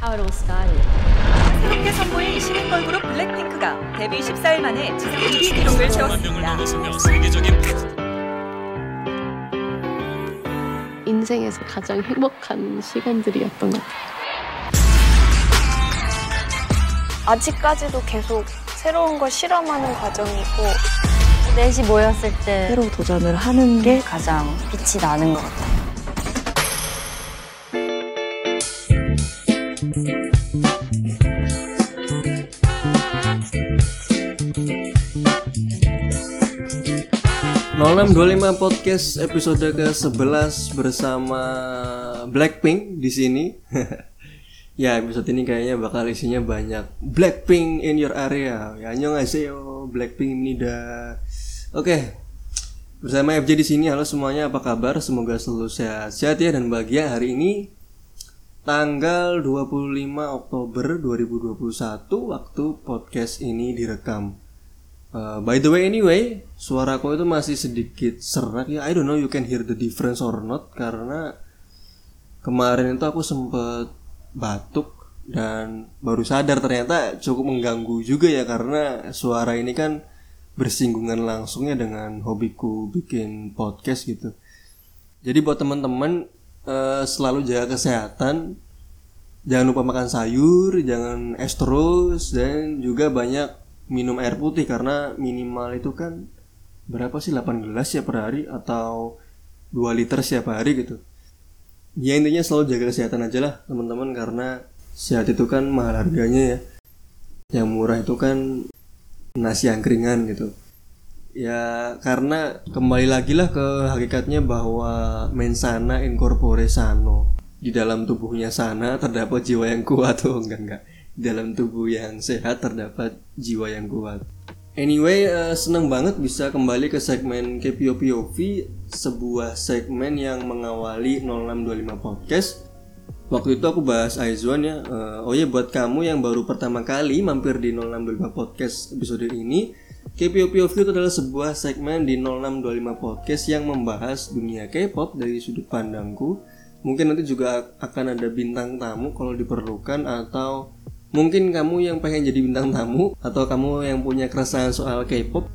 how it all started. 새롭게 선보인 신인 걸그룹 블랙핑크가 데뷔 14일 만에 지상 1위 기록을 4천만 명을 세웠습니다. 인생에서 가장 행복한 시간들이었던 것 같아요. 아직까지도 계속 새로운 걸 실험하는 과정이고 넷이 모였을 때 새로 도전을 하는 게 가장 빛이 나는 것 같아요. Lima podcast episode ke-11 bersama Blackpink di sini. ya, episode ini kayaknya bakal isinya banyak Blackpink in your area. Ya, annyeonghaseyo, Blackpink ini dah. Oke. Bersama FJ di sini. Halo semuanya, apa kabar? Semoga selalu sehat-sehat ya dan bahagia hari ini tanggal 25 Oktober 2021 waktu podcast ini direkam. Uh, by the way anyway, suaraku itu masih sedikit serak ya. I don't know you can hear the difference or not karena kemarin itu aku sempet batuk dan baru sadar ternyata cukup mengganggu juga ya karena suara ini kan bersinggungan langsungnya dengan hobiku bikin podcast gitu. Jadi buat teman-teman uh, selalu jaga kesehatan, jangan lupa makan sayur, jangan es terus dan juga banyak minum air putih karena minimal itu kan berapa sih 8 gelas ya per hari atau 2 liter setiap hari gitu. Ya intinya selalu jaga kesehatan aja lah teman-teman karena sehat itu kan mahal harganya ya. Yang murah itu kan nasi angkringan gitu. Ya karena kembali lagi lah ke hakikatnya bahwa mensana incorpore sano. Di dalam tubuhnya sana terdapat jiwa yang kuat tuh enggak enggak dalam tubuh yang sehat terdapat jiwa yang kuat. Anyway, uh, seneng banget bisa kembali ke segmen KPO POV, sebuah segmen yang mengawali 0625 Podcast. Waktu itu aku bahas Aizwan ya. Uh, oh ya buat kamu yang baru pertama kali mampir di 0625 Podcast episode ini, KPO POV itu adalah sebuah segmen di 0625 Podcast yang membahas dunia K-pop dari sudut pandangku. Mungkin nanti juga akan ada bintang tamu kalau diperlukan atau Mungkin kamu yang pengen jadi bintang tamu atau kamu yang punya keresahan soal K-pop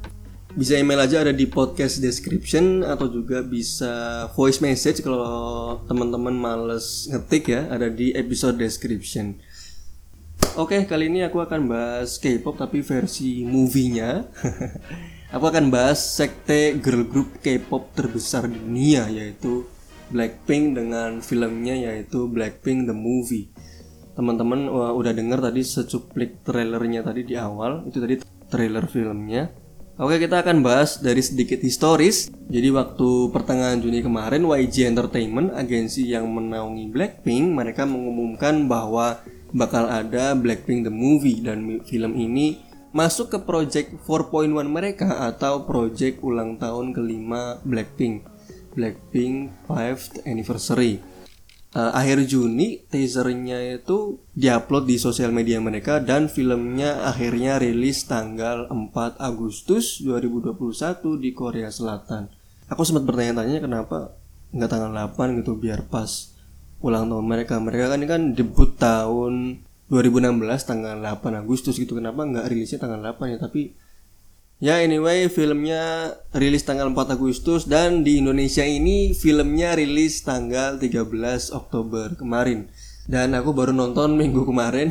bisa email aja ada di podcast description atau juga bisa voice message kalau teman-teman males ngetik ya ada di episode description. Oke, kali ini aku akan bahas K-pop tapi versi movie-nya. aku akan bahas sekte girl group K-pop terbesar di dunia yaitu Blackpink dengan filmnya yaitu Blackpink the Movie teman-teman udah denger tadi secuplik trailernya tadi di awal itu tadi trailer filmnya. Oke kita akan bahas dari sedikit historis. Jadi waktu pertengahan Juni kemarin YG Entertainment agensi yang menaungi Blackpink Mereka mengumumkan bahwa bakal ada Blackpink The Movie. Dan film ini masuk ke project 4.1 mereka Atau project ulang tahun kelima Blackpink. Blackpink 5th Anniversary uh, akhir Juni teasernya itu diupload di sosial media mereka dan filmnya akhirnya rilis tanggal 4 Agustus 2021 di Korea Selatan. Aku sempat bertanya-tanya kenapa nggak tanggal 8 gitu biar pas ulang tahun mereka. Mereka kan ini kan debut tahun 2016 tanggal 8 Agustus gitu. Kenapa nggak rilisnya tanggal 8 ya? Tapi Ya anyway filmnya rilis tanggal 4 Agustus dan di Indonesia ini filmnya rilis tanggal 13 Oktober kemarin. Dan aku baru nonton minggu kemarin.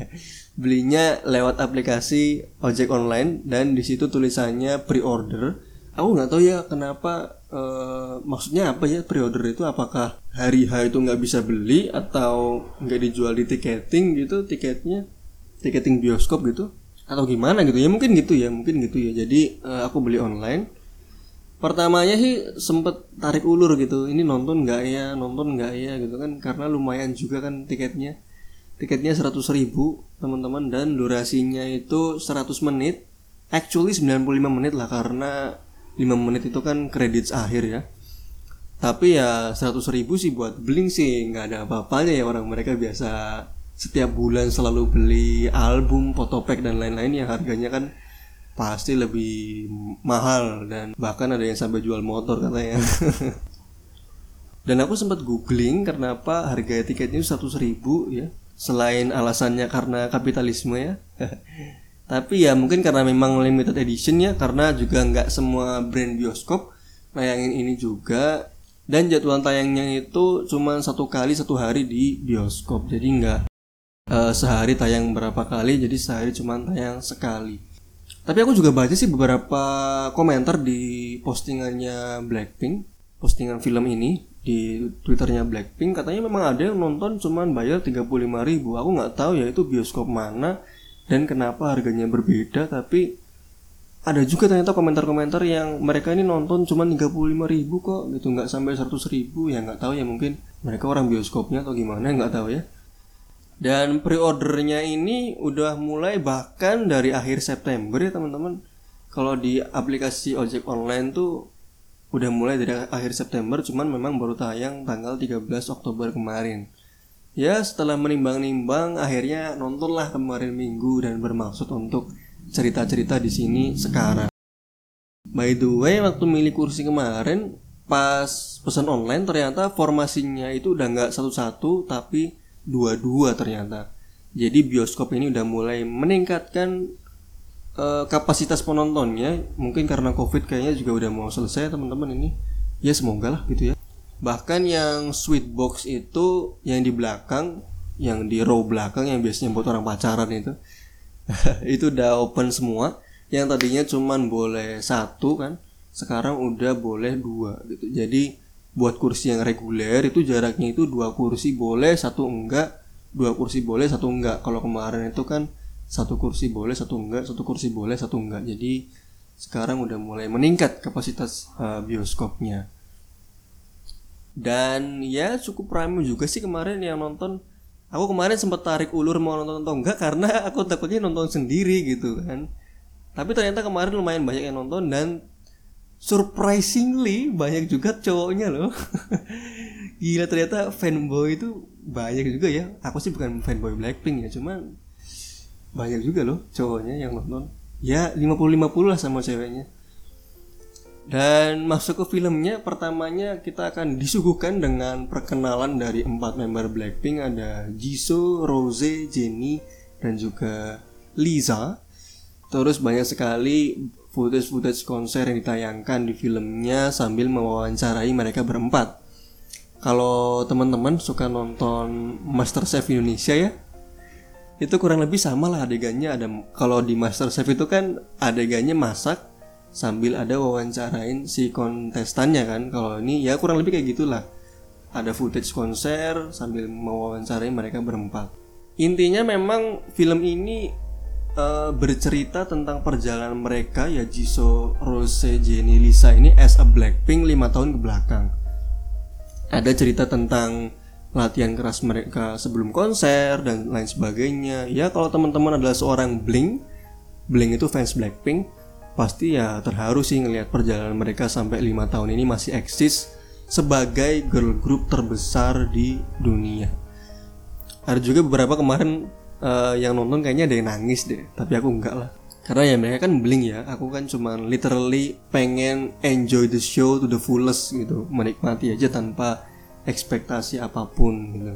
Belinya lewat aplikasi ojek online dan di situ tulisannya pre-order. Aku nggak tahu ya kenapa uh, maksudnya apa ya pre-order itu apakah hari H itu nggak bisa beli atau nggak dijual di tiketing gitu tiketnya tiketing bioskop gitu atau gimana gitu ya? Mungkin gitu ya mungkin gitu ya. Jadi uh, aku beli online. Pertamanya sih sempet tarik ulur gitu. Ini nonton nggak ya? Nonton nggak ya? Gitu kan? Karena lumayan juga kan tiketnya. Tiketnya 100 ribu teman-teman. Dan durasinya itu 100 menit. Actually 95 menit lah karena 5 menit itu kan kredit akhir ya. Tapi ya 100 ribu sih buat bling sih. Nggak ada apa-apanya ya orang mereka biasa setiap bulan selalu beli album, fotopack dan lain-lain yang harganya kan pasti lebih mahal dan bahkan ada yang sampai jual motor katanya. dan aku sempat googling kenapa harga tiketnya seratus ribu ya. selain alasannya karena kapitalisme ya tapi ya mungkin karena memang limited edition ya karena juga nggak semua brand bioskop nayangin ini juga dan jadwal tayangnya itu cuma satu kali satu hari di bioskop jadi nggak uh, sehari tayang berapa kali jadi sehari cuma tayang sekali. Tapi aku juga baca sih beberapa komentar di postingannya Blackpink postingan film ini di twitternya Blackpink katanya memang ada yang nonton cuman bayar 35 ribu. Aku nggak tahu ya itu bioskop mana dan kenapa harganya berbeda tapi ada juga ternyata komentar-komentar yang mereka ini nonton cuma 35 ribu kok gitu. Nggak sampai 100 ribu ya nggak tahu ya mungkin mereka orang bioskopnya atau gimana nggak tahu ya dan pre-ordernya ini udah mulai bahkan dari akhir September ya teman-teman kalau di aplikasi ojek online tuh udah mulai dari akhir September cuman memang baru tayang tanggal 13 Oktober kemarin ya setelah menimbang-nimbang akhirnya nontonlah kemarin minggu dan bermaksud untuk cerita-cerita di sini sekarang. By the way, waktu milih kursi kemarin pas pesan online ternyata formasinya itu udah nggak satu-satu tapi dua-dua ternyata. Jadi bioskop ini udah mulai meningkatkan uh, kapasitas penontonnya. Mungkin karena covid kayaknya juga udah mau selesai teman-teman ini. Ya semoga lah gitu ya. Bahkan yang sweet box itu yang di belakang, yang di row belakang yang biasanya buat orang pacaran itu itu udah open semua yang tadinya cuman boleh satu kan sekarang udah boleh dua gitu jadi buat kursi yang reguler itu jaraknya itu dua kursi boleh satu enggak. Dua kursi boleh satu enggak. Kalau kemarin itu kan satu kursi boleh satu enggak. Satu kursi boleh satu enggak. Jadi sekarang udah mulai meningkat kapasitas uh, bioskopnya. Dan ya cukup ramai juga sih kemarin yang nonton. Aku kemarin sempat tarik ulur mau nonton atau enggak karena aku takutnya nonton sendiri gitu kan. Tapi ternyata kemarin lumayan banyak yang nonton dan surprisingly banyak juga cowoknya loh. Gila ternyata fanboy itu banyak juga ya. Aku sih bukan fanboy Blackpink ya cuman banyak juga loh cowoknya yang nonton. Ya 50-50 lah sama ceweknya. Dan masuk ke filmnya pertamanya kita akan disuguhkan dengan perkenalan dari empat member Blackpink. Ada Jisoo, Rose, Jennie dan juga Lisa. Terus banyak sekali footage-footage konser yang ditayangkan di filmnya sambil mewawancarai mereka berempat. Kalau teman-teman suka nonton MasterChef Indonesia ya, itu kurang lebih sama lah adegannya. Ada kalau di MasterChef itu kan adegannya masak sambil ada wawancarain si kontestannya kan. Kalau ini ya kurang lebih kayak gitulah. Ada footage konser sambil mewawancarai mereka berempat. Intinya memang film ini uh, bercerita tentang perjalanan mereka ya Jisoo, Rose, Jennie, Lisa ini as a Blackpink 5 tahun ke belakang ada cerita tentang latihan keras mereka sebelum konser dan lain sebagainya ya kalau teman-teman adalah seorang Blink Blink itu fans Blackpink pasti ya terharu sih ngelihat perjalanan mereka sampai lima tahun ini masih eksis sebagai girl group terbesar di dunia. Ada juga beberapa kemarin uh, yang nonton kayaknya ada yang nangis deh, tapi aku enggak lah. Karena ya mereka kan bling ya, aku kan cuman literally pengen enjoy the show to the fullest gitu, menikmati aja tanpa ekspektasi apa pun gitu.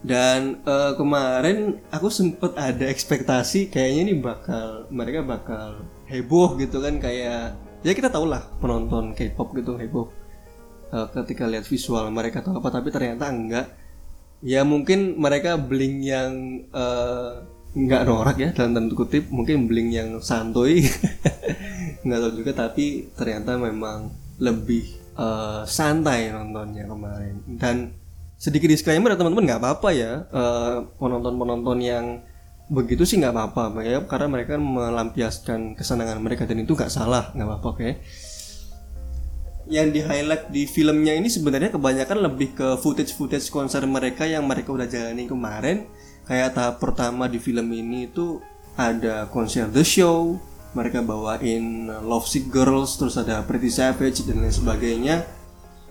Dan uh, kemarin aku sempet ada ekspektasi kayaknya ini bakal mereka bakal heboh gitu kan kayak ya kita tau lah penonton K-pop gitu heboh uh, ketika lihat visual mereka atau apa tapi ternyata enggak ya mungkin mereka bling yang uh, nggak norak ya dalam tanda kutip. Mungkin bling yang santuy. Nggak tahu juga tapi ternyata memang lebih uh, santai nontonnya kemarin. Dan sedikit disclaimer ya teman-teman nggak apa-apa ya. Penonton-penonton yang begitu sih nggak apa-apa ya. Karena mereka melampiaskan kesenangan mereka dan itu nggak salah nggak apa-apa oke? Yang di highlight di filmnya ini sebenarnya kebanyakan lebih ke footage footage konser mereka yang mereka udah jalani kemarin. Kayak tahap pertama di film ini itu ada konser The Show mereka bawain Love Sick Girls terus ada Pretty Savage dan lain sebagainya.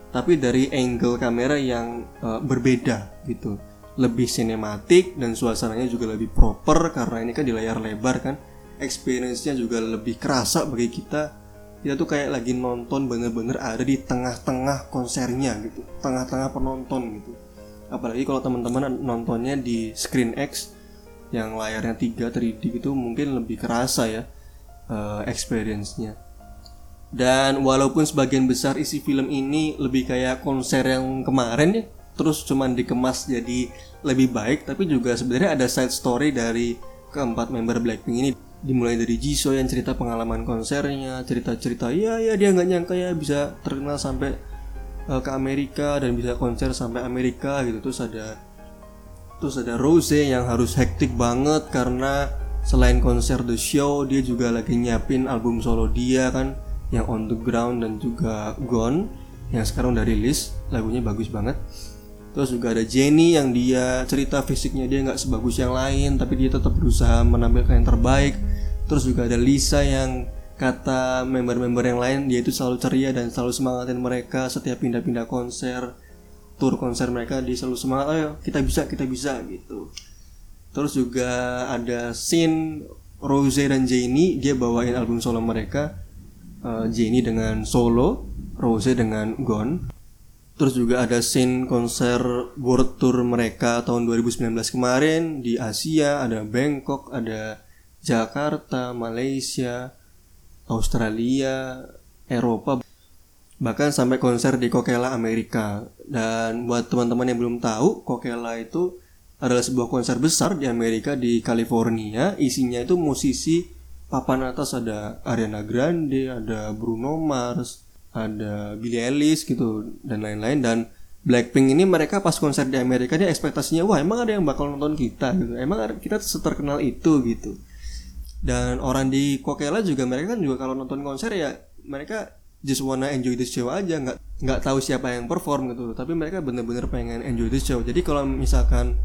Tapi dari angle kamera yang uh, berbeda gitu. Lebih sinematik dan suasananya juga lebih proper karena ini kan di layar lebar kan. Experience-nya juga lebih kerasa bagi kita kita tuh kayak lagi nonton bener-bener ada di tengah-tengah konsernya gitu. Tengah-tengah penonton gitu. Apalagi kalau teman-teman nontonnya di Screen X yang layarnya 3 3D gitu mungkin lebih kerasa ya uh, experience-nya. Dan walaupun sebagian besar isi film ini lebih kayak konser yang kemarin ya terus cuman dikemas jadi lebih baik tapi juga sebenarnya ada side story dari keempat member Blackpink ini dimulai dari Jisoo yang cerita pengalaman konsernya cerita-cerita ya ya dia nggak nyangka ya bisa terkenal sampai uh, ke Amerika dan bisa konser sampai Amerika gitu. Terus ada terus ada Rose yang harus hektik banget karena selain konser The Show dia juga lagi nyiapin album solo dia kan yang On The Ground dan juga Gone yang sekarang udah rilis lagunya bagus banget terus juga ada Jenny yang dia cerita fisiknya dia nggak sebagus yang lain tapi dia tetap berusaha menampilkan yang terbaik terus juga ada Lisa yang kata member-member yang lain dia itu selalu ceria dan selalu semangatin mereka setiap pindah-pindah konser tour konser mereka dia selalu semangat ayo kita bisa kita bisa gitu terus juga ada scene Rose dan Jenny dia bawain album solo mereka uh, Jenny dengan solo, Rose dengan Gone. Terus juga ada scene konser world tour mereka tahun 2019 kemarin di Asia, ada Bangkok, ada Jakarta, Malaysia, Australia, Eropa, bahkan sampai konser di Coachella Amerika. Dan buat teman-teman yang belum tahu, Coachella itu adalah sebuah konser besar di Amerika di California. Isinya itu musisi papan atas ada Ariana Grande, ada Bruno Mars, ada Billie Eilish gitu dan lain-lain dan Blackpink ini mereka pas konser di Amerika dia ekspektasinya wah emang ada yang bakal nonton kita gitu. Emang kita terkenal itu gitu. Dan orang di Coachella juga mereka kan juga kalau nonton konser ya mereka just wanna enjoy the show aja nggak nggak tahu siapa yang perform gitu. Tapi mereka bener-bener pengen enjoy the show. Jadi kalau misalkan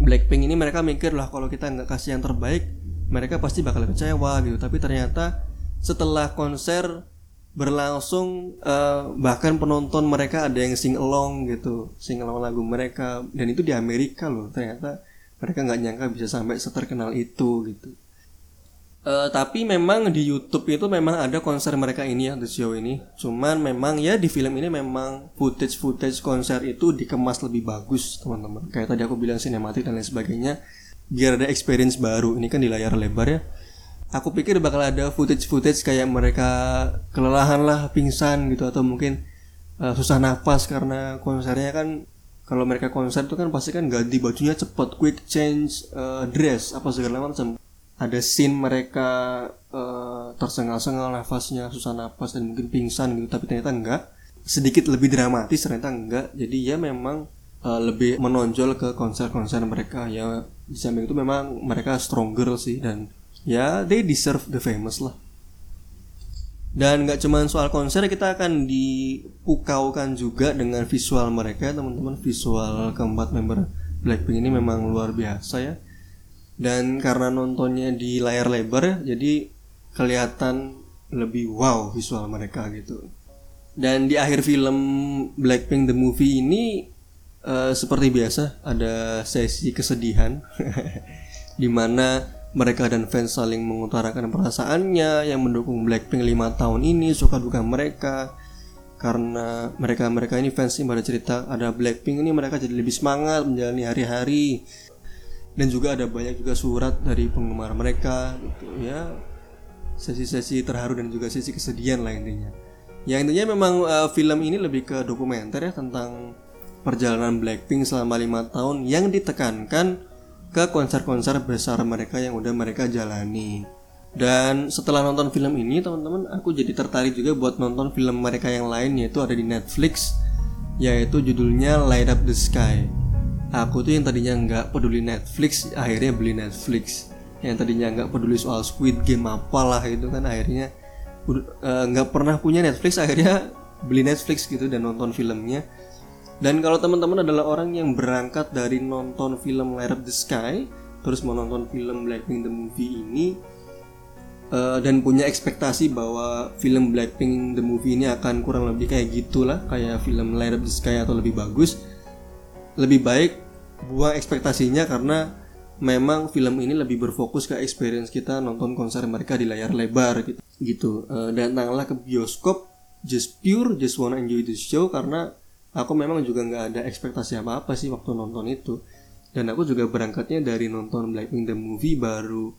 Blackpink ini mereka mikir lah kalau kita nggak kasih yang terbaik mereka pasti bakal kecewa gitu. Tapi ternyata setelah konser berlangsung uh, bahkan penonton mereka ada yang sing along gitu sing along lagu mereka. Dan itu di Amerika loh ternyata mereka nggak nyangka bisa sampai seterkenal itu gitu. Uh, tapi memang di YouTube itu memang ada konser mereka ini ya The Show ini. Cuman memang ya di film ini memang footage footage konser itu dikemas lebih bagus teman-teman. Kayak tadi aku bilang sinematik dan lain sebagainya. Biar ada experience baru. Ini kan di layar lebar ya aku pikir bakal ada footage footage kayak mereka kelelahan lah pingsan gitu atau mungkin uh, susah nafas karena konsernya kan kalau mereka konser itu kan pasti kan ganti bajunya cepet quick change uh, dress apa segala macam ada scene mereka uh, tersengal-sengal nafasnya susah nafas dan mungkin pingsan gitu tapi ternyata enggak. Sedikit lebih dramatis ternyata enggak. Jadi ya memang uh, lebih menonjol ke konser-konser mereka. Ya di samping itu memang mereka stronger sih dan ya they deserve the famous lah. Dan nggak cuma soal konser kita akan dipukaukan juga dengan visual mereka teman-teman. Visual keempat member Blackpink ini memang luar biasa ya. Dan karena nontonnya di layar lebar ya jadi kelihatan lebih wow visual mereka gitu. Dan di akhir film Blackpink the movie ini uh, seperti biasa ada sesi kesedihan di mana mereka dan fans saling mengutarakan perasaannya yang mendukung Blackpink lima tahun ini suka duka mereka. Karena mereka mereka ini fans ini pada cerita ada Blackpink ini mereka jadi lebih semangat menjalani hari-hari. Dan juga ada banyak juga surat dari penggemar mereka gitu ya. Sesi-sesi terharu dan juga sesi kesedihan lah intinya. Ya intinya memang uh, film ini lebih ke dokumenter ya tentang perjalanan Blackpink selama lima tahun yang ditekankan ke konser-konser besar mereka yang udah mereka jalani. Dan setelah nonton film ini teman-teman aku jadi tertarik juga buat nonton film mereka yang lain yaitu ada di Netflix yaitu judulnya Light Up the Sky. Aku tuh yang tadinya nggak peduli Netflix akhirnya beli Netflix. Yang tadinya nggak peduli soal Squid Game apalah itu kan akhirnya eh, nggak uh, pernah punya Netflix akhirnya beli Netflix gitu dan nonton filmnya dan kalau teman-teman adalah orang yang berangkat dari nonton film Light Up the Sky, terus mau nonton film Blackpink the Movie ini, uh, dan punya ekspektasi bahwa film Blackpink the Movie ini akan kurang lebih kayak gitulah, kayak film Light Up the Sky atau lebih bagus, lebih baik buang ekspektasinya karena memang film ini lebih berfokus ke experience kita nonton konser mereka di layar lebar gitu. gitu. Uh, datanglah ke bioskop just pure, just wanna enjoy the show karena aku memang juga nggak ada ekspektasi apa apa sih waktu nonton itu. Dan aku juga berangkatnya dari nonton Blackpink the movie baru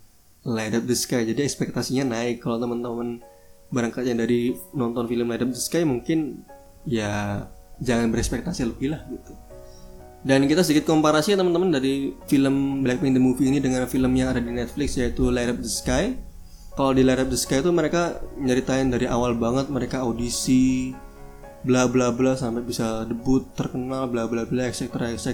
Light Up the Sky. Jadi ekspektasinya naik. Kalau teman-teman berangkatnya dari nonton film Light Up the Sky mungkin ya jangan berekspektasi lebih lah gitu. Dan kita sedikit komparasi ya teman-teman dari film Blackpink the movie ini dengan film yang ada di Netflix yaitu Light Up the Sky. Kalau di Light Up the Sky itu mereka nyeritain dari awal banget mereka audisi bla bla bla sampai bisa debut terkenal bla bla bla etc etc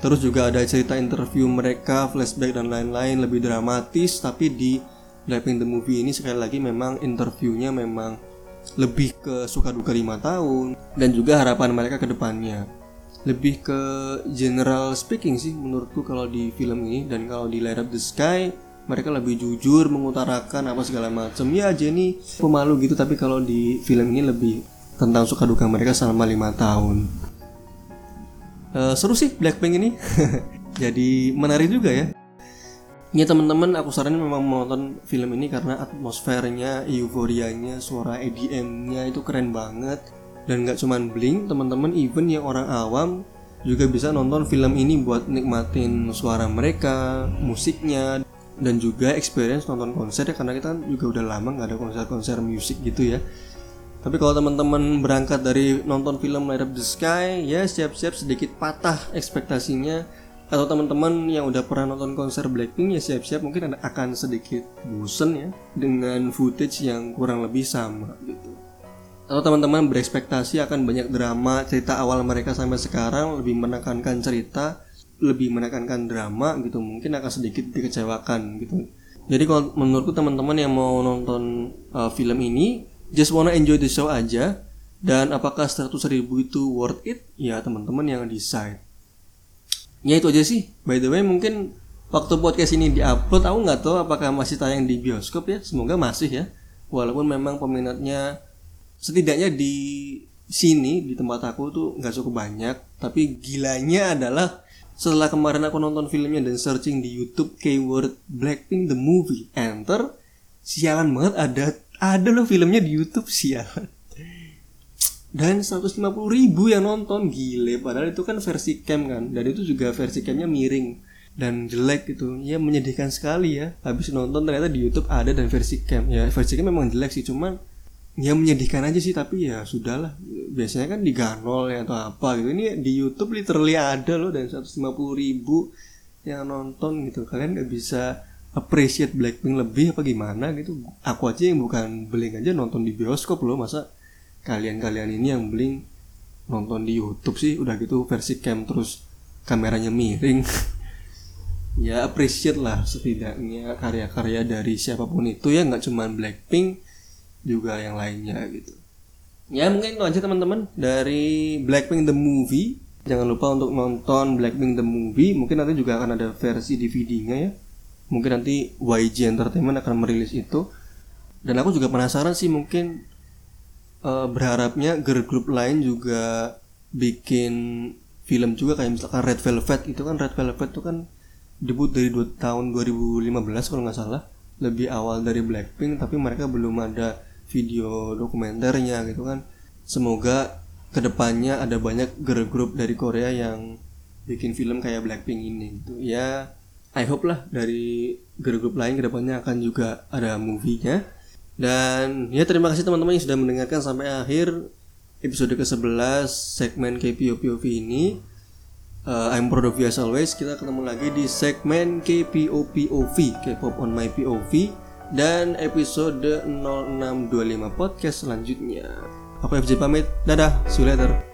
terus juga ada cerita interview mereka flashback dan lain-lain lebih dramatis tapi di Blackpink the movie ini sekali lagi memang interviewnya memang lebih ke suka duka lima tahun dan juga harapan mereka ke depannya. Lebih ke general speaking sih menurutku kalau di film ini dan kalau di Light Up the Sky mereka lebih jujur mengutarakan apa segala macam. Ya Jenny pemalu gitu tapi kalau di film ini lebih tentang suka duka mereka selama lima tahun. Uh, seru sih Blackpink ini, jadi menarik juga ya. Ya teman-teman, aku saranin memang menonton film ini karena atmosfernya, euforianya, suara EDM-nya itu keren banget. Dan nggak cuman bling, teman-teman, even yang orang awam juga bisa nonton film ini buat nikmatin suara mereka, musiknya, dan juga experience nonton konser ya karena kita kan juga udah lama nggak ada konser-konser musik gitu ya. Tapi kalau teman-teman berangkat dari nonton film Light Up the Sky, ya siap-siap sedikit patah ekspektasinya. Atau teman-teman yang udah pernah nonton konser Blackpink ya siap-siap mungkin akan sedikit bosen ya dengan footage yang kurang lebih sama gitu. Atau teman-teman berekspektasi akan banyak drama cerita awal mereka sampai sekarang lebih menekankan cerita, lebih menekankan drama gitu mungkin akan sedikit dikecewakan gitu. Jadi kalau menurutku teman-teman yang mau nonton uh, film ini just wanna enjoy the show aja. Dan apakah 100 ribu itu worth it? Ya teman-teman yang decide. Ya itu aja sih. By the way mungkin waktu podcast ini diupload aku nggak tahu apakah masih tayang di bioskop ya? Semoga masih ya. Walaupun memang peminatnya setidaknya di sini di tempat aku tuh nggak cukup banyak. Tapi gilanya adalah setelah kemarin aku nonton filmnya dan searching di YouTube keyword Blackpink the movie enter sialan banget ada ada loh filmnya di YouTube sialan dan 150 ribu yang nonton gile. Padahal itu kan versi cam kan. Dan itu juga versi camnya miring dan jelek gitu. Ya menyedihkan sekali ya. Habis nonton ternyata di YouTube ada dan versi cam. Ya versi cam memang jelek sih cuman ya menyedihkan aja sih tapi ya sudahlah. Biasanya kan di ganol ya atau apa gitu. Ini di YouTube literally ada loh dan 150 ribu yang nonton gitu. Kalian gak bisa appreciate Blackpink lebih apa gimana gitu. Aku aja yang bukan beli aja nonton di bioskop loh masa kalian-kalian ini yang beli nonton di YouTube sih udah gitu versi cam terus kameranya miring. Ya appreciate lah setidaknya karya-karya dari siapa pun itu ya nggak cuma Blackpink juga yang lainnya gitu. Ya mungkin itu aja teman-teman dari Blackpink the movie. Jangan lupa untuk nonton Blackpink the movie. Mungkin nanti juga akan ada versi DVD-nya ya mungkin nanti YG Entertainment akan merilis itu. Dan aku juga penasaran sih mungkin uh, berharapnya girl group lain juga bikin film juga kayak misalkan Red Velvet. Itu kan Red Velvet itu kan debut dari dua, tahun 2015 kalau nggak salah. Lebih awal dari Blackpink tapi mereka belum ada video dokumenternya gitu kan. Semoga ke depannya ada banyak girl group dari Korea yang bikin film kayak Blackpink ini gitu. Ya I hope lah dari girl group lain ke depannya akan juga ada movie-nya. Dan ya terima kasih teman-teman yang sudah mendengarkan sampai akhir episode ke-11 segmen KPOPOV ini. Uh, I'm proud of you as always. Kita ketemu lagi di segmen KPOPOV, K-pop on my POV dan episode 0625 podcast selanjutnya. Aku FJ pamit. Dadah, see you later.